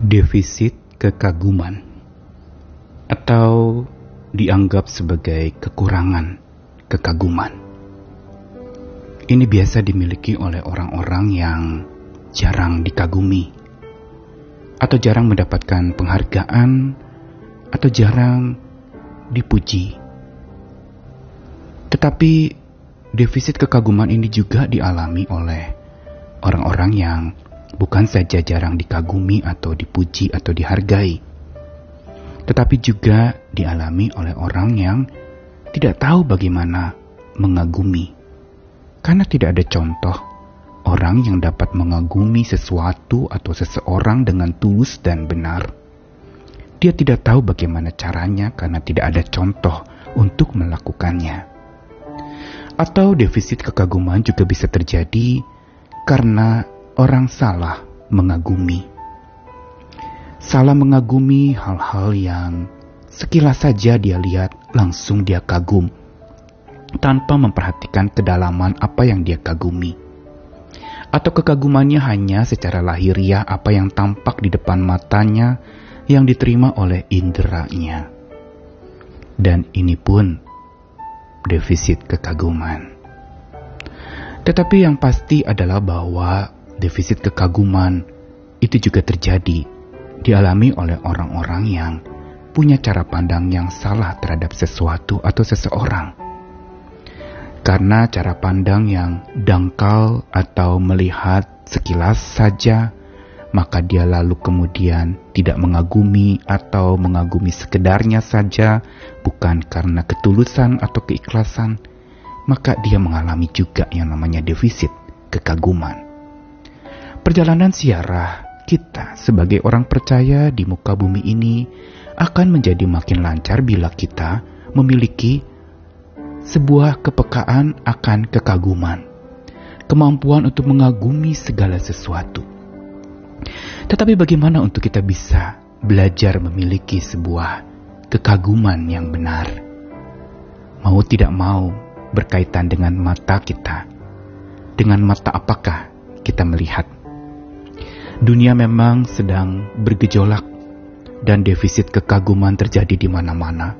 defisit kekaguman atau dianggap sebagai kekurangan kekaguman. Ini biasa dimiliki oleh orang-orang yang jarang dikagumi atau jarang mendapatkan penghargaan atau jarang dipuji. Tetapi defisit kekaguman ini juga dialami oleh orang-orang yang bukan saja jarang dikagumi atau dipuji atau dihargai, tetapi juga dialami oleh orang yang tidak tahu bagaimana mengagumi, karena tidak ada contoh orang yang dapat mengagumi sesuatu atau seseorang dengan tulus dan benar. Dia tidak tahu bagaimana caranya karena tidak ada contoh untuk melakukannya. Atau defisit kekaguman juga bisa terjadi karena orang salah mengagumi. Salah mengagumi hal-hal yang sekilas saja dia lihat langsung dia kagum tanpa memperhatikan kedalaman apa yang dia kagumi. Atau kekagumannya hanya secara lahiriah apa yang tampak di depan matanya yang diterima oleh inderanya. Dan ini pun defisit kekaguman. Tetapi yang pasti adalah bahwa defisit kekaguman itu juga terjadi dialami oleh orang-orang yang punya cara pandang yang salah terhadap sesuatu atau seseorang. Karena cara pandang yang dangkal atau melihat sekilas saja, maka dia lalu kemudian tidak mengagumi atau mengagumi sekedarnya saja, bukan karena ketulusan atau keikhlasan, maka dia mengalami juga yang namanya defisit kekaguman. Perjalanan siarah kita sebagai orang percaya di muka bumi ini akan menjadi makin lancar bila kita memiliki sebuah kepekaan akan kekaguman, kemampuan untuk mengagumi segala sesuatu. Tetapi bagaimana untuk kita bisa belajar memiliki sebuah kekaguman yang benar? Mau tidak mau berkaitan dengan mata kita. Dengan mata apakah kita melihat? Dunia memang sedang bergejolak dan defisit kekaguman terjadi di mana-mana.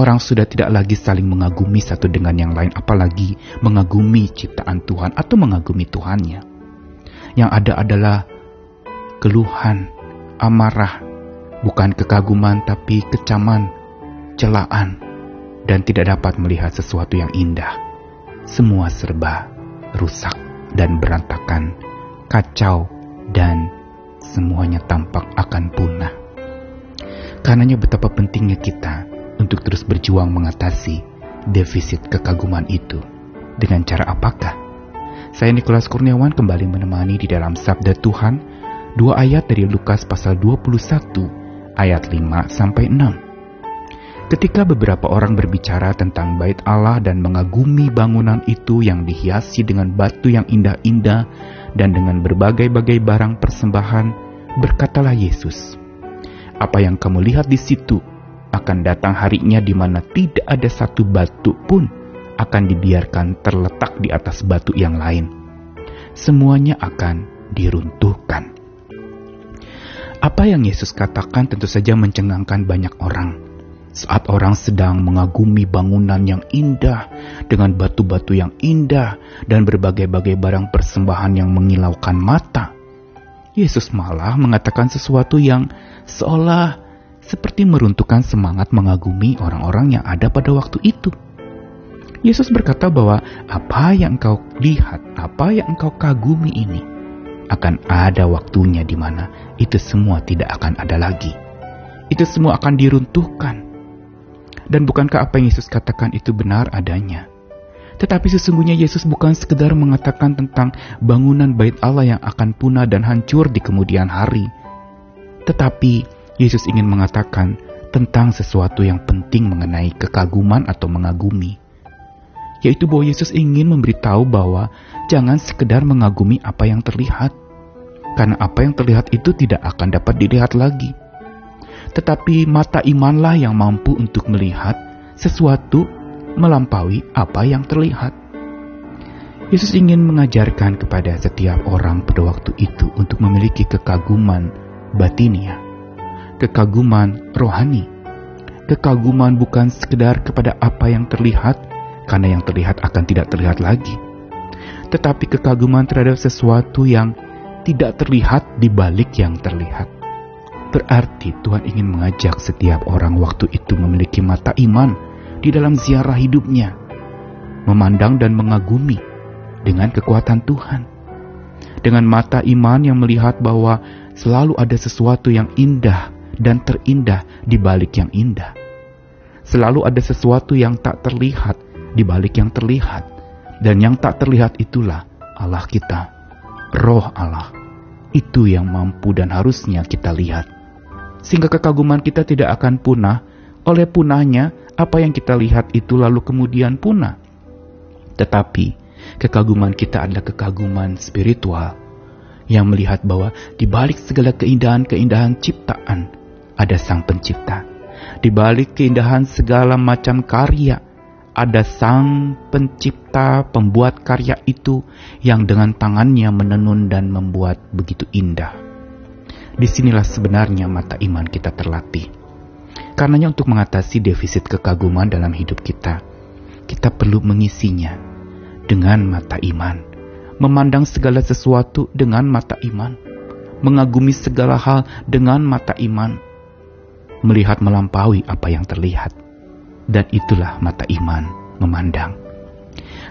Orang sudah tidak lagi saling mengagumi satu dengan yang lain, apalagi mengagumi ciptaan Tuhan atau mengagumi Tuhannya. Yang ada adalah keluhan, amarah, bukan kekaguman tapi kecaman, celaan, dan tidak dapat melihat sesuatu yang indah. Semua serba rusak dan berantakan, kacau dan semuanya tampak akan punah. Karenanya betapa pentingnya kita untuk terus berjuang mengatasi defisit kekaguman itu. Dengan cara apakah? Saya Nikolas Kurniawan kembali menemani di dalam Sabda Tuhan, dua ayat dari Lukas pasal 21 ayat 5 sampai 6. Ketika beberapa orang berbicara tentang bait Allah dan mengagumi bangunan itu yang dihiasi dengan batu yang indah-indah dan dengan berbagai-bagai barang persembahan, berkatalah Yesus, "Apa yang kamu lihat di situ akan datang harinya di mana tidak ada satu batu pun akan dibiarkan terletak di atas batu yang lain. Semuanya akan diruntuhkan." Apa yang Yesus katakan tentu saja mencengangkan banyak orang saat orang sedang mengagumi bangunan yang indah dengan batu-batu yang indah dan berbagai-bagai barang persembahan yang mengilaukan mata, Yesus malah mengatakan sesuatu yang seolah seperti meruntuhkan semangat mengagumi orang-orang yang ada pada waktu itu. Yesus berkata bahwa apa yang engkau lihat, apa yang engkau kagumi ini, akan ada waktunya di mana itu semua tidak akan ada lagi. Itu semua akan diruntuhkan dan bukankah apa yang Yesus katakan itu benar adanya? Tetapi sesungguhnya Yesus bukan sekedar mengatakan tentang bangunan bait Allah yang akan punah dan hancur di kemudian hari. Tetapi Yesus ingin mengatakan tentang sesuatu yang penting mengenai kekaguman atau mengagumi. Yaitu bahwa Yesus ingin memberitahu bahwa jangan sekedar mengagumi apa yang terlihat. Karena apa yang terlihat itu tidak akan dapat dilihat lagi tetapi mata imanlah yang mampu untuk melihat sesuatu melampaui apa yang terlihat. Yesus ingin mengajarkan kepada setiap orang pada waktu itu untuk memiliki kekaguman batinia, kekaguman rohani. Kekaguman bukan sekedar kepada apa yang terlihat, karena yang terlihat akan tidak terlihat lagi. Tetapi kekaguman terhadap sesuatu yang tidak terlihat di balik yang terlihat. Berarti Tuhan ingin mengajak setiap orang waktu itu memiliki mata iman di dalam ziarah hidupnya, memandang dan mengagumi dengan kekuatan Tuhan. Dengan mata iman yang melihat bahwa selalu ada sesuatu yang indah dan terindah di balik yang indah. Selalu ada sesuatu yang tak terlihat di balik yang terlihat. Dan yang tak terlihat itulah Allah kita, roh Allah. Itu yang mampu dan harusnya kita lihat sehingga kekaguman kita tidak akan punah oleh punahnya apa yang kita lihat itu lalu kemudian punah. Tetapi kekaguman kita adalah kekaguman spiritual yang melihat bahwa di balik segala keindahan-keindahan ciptaan ada Sang Pencipta. Di balik keindahan segala macam karya ada Sang Pencipta pembuat karya itu yang dengan tangannya menenun dan membuat begitu indah. Di sinilah sebenarnya mata iman kita terlatih. Karenanya untuk mengatasi defisit kekaguman dalam hidup kita, kita perlu mengisinya dengan mata iman. Memandang segala sesuatu dengan mata iman. Mengagumi segala hal dengan mata iman. Melihat melampaui apa yang terlihat. Dan itulah mata iman, memandang.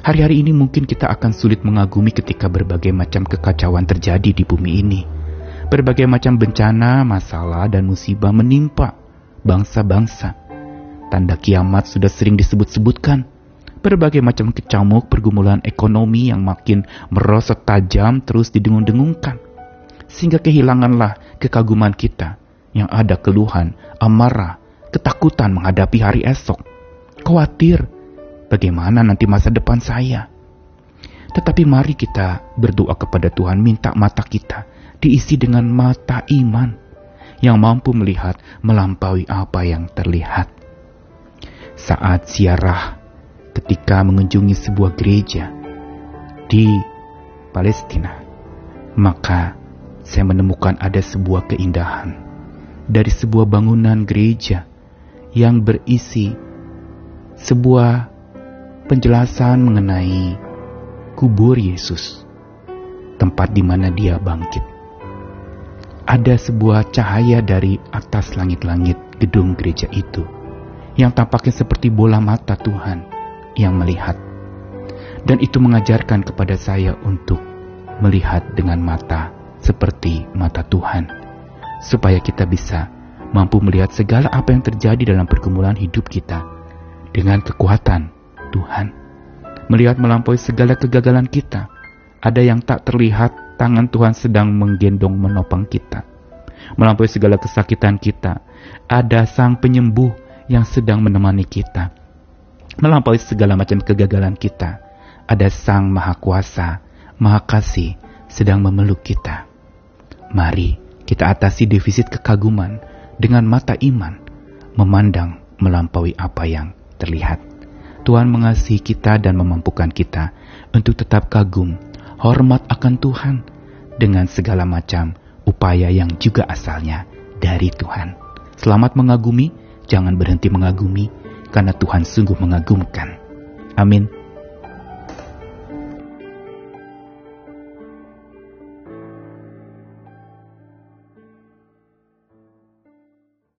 Hari-hari ini mungkin kita akan sulit mengagumi ketika berbagai macam kekacauan terjadi di bumi ini Berbagai macam bencana, masalah, dan musibah menimpa bangsa-bangsa. Tanda kiamat sudah sering disebut-sebutkan. Berbagai macam kecamuk pergumulan ekonomi yang makin merosot tajam terus didengung-dengungkan. Sehingga kehilanganlah kekaguman kita yang ada keluhan, amarah, ketakutan menghadapi hari esok. Khawatir bagaimana nanti masa depan saya. Tetapi mari kita berdoa kepada Tuhan minta mata kita diisi dengan mata iman yang mampu melihat melampaui apa yang terlihat. Saat siarah ketika mengunjungi sebuah gereja di Palestina, maka saya menemukan ada sebuah keindahan dari sebuah bangunan gereja yang berisi sebuah penjelasan mengenai kubur Yesus, tempat di mana dia bangkit ada sebuah cahaya dari atas langit-langit gedung gereja itu yang tampaknya seperti bola mata Tuhan yang melihat. Dan itu mengajarkan kepada saya untuk melihat dengan mata seperti mata Tuhan, supaya kita bisa mampu melihat segala apa yang terjadi dalam pergumulan hidup kita dengan kekuatan Tuhan. Melihat melampaui segala kegagalan kita, ada yang tak terlihat tangan Tuhan sedang menggendong menopang kita. Melampaui segala kesakitan kita, ada sang penyembuh yang sedang menemani kita. Melampaui segala macam kegagalan kita, ada sang maha kuasa, maha kasih sedang memeluk kita. Mari kita atasi defisit kekaguman dengan mata iman, memandang melampaui apa yang terlihat. Tuhan mengasihi kita dan memampukan kita untuk tetap kagum hormat akan Tuhan dengan segala macam upaya yang juga asalnya dari Tuhan. Selamat mengagumi, jangan berhenti mengagumi, karena Tuhan sungguh mengagumkan. Amin.